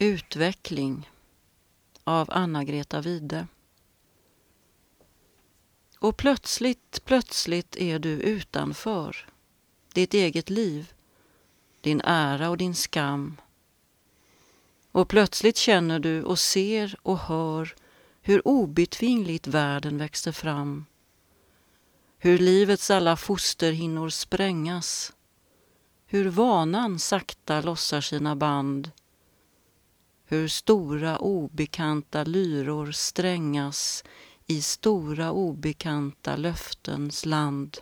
Utveckling av Anna-Greta Wide. Och plötsligt, plötsligt är du utanför ditt eget liv, din ära och din skam. Och plötsligt känner du och ser och hör hur obetvingligt världen växer fram. Hur livets alla fosterhinnor sprängas. Hur vanan sakta lossar sina band hur stora obekanta lyror strängas i stora obekanta löftens land.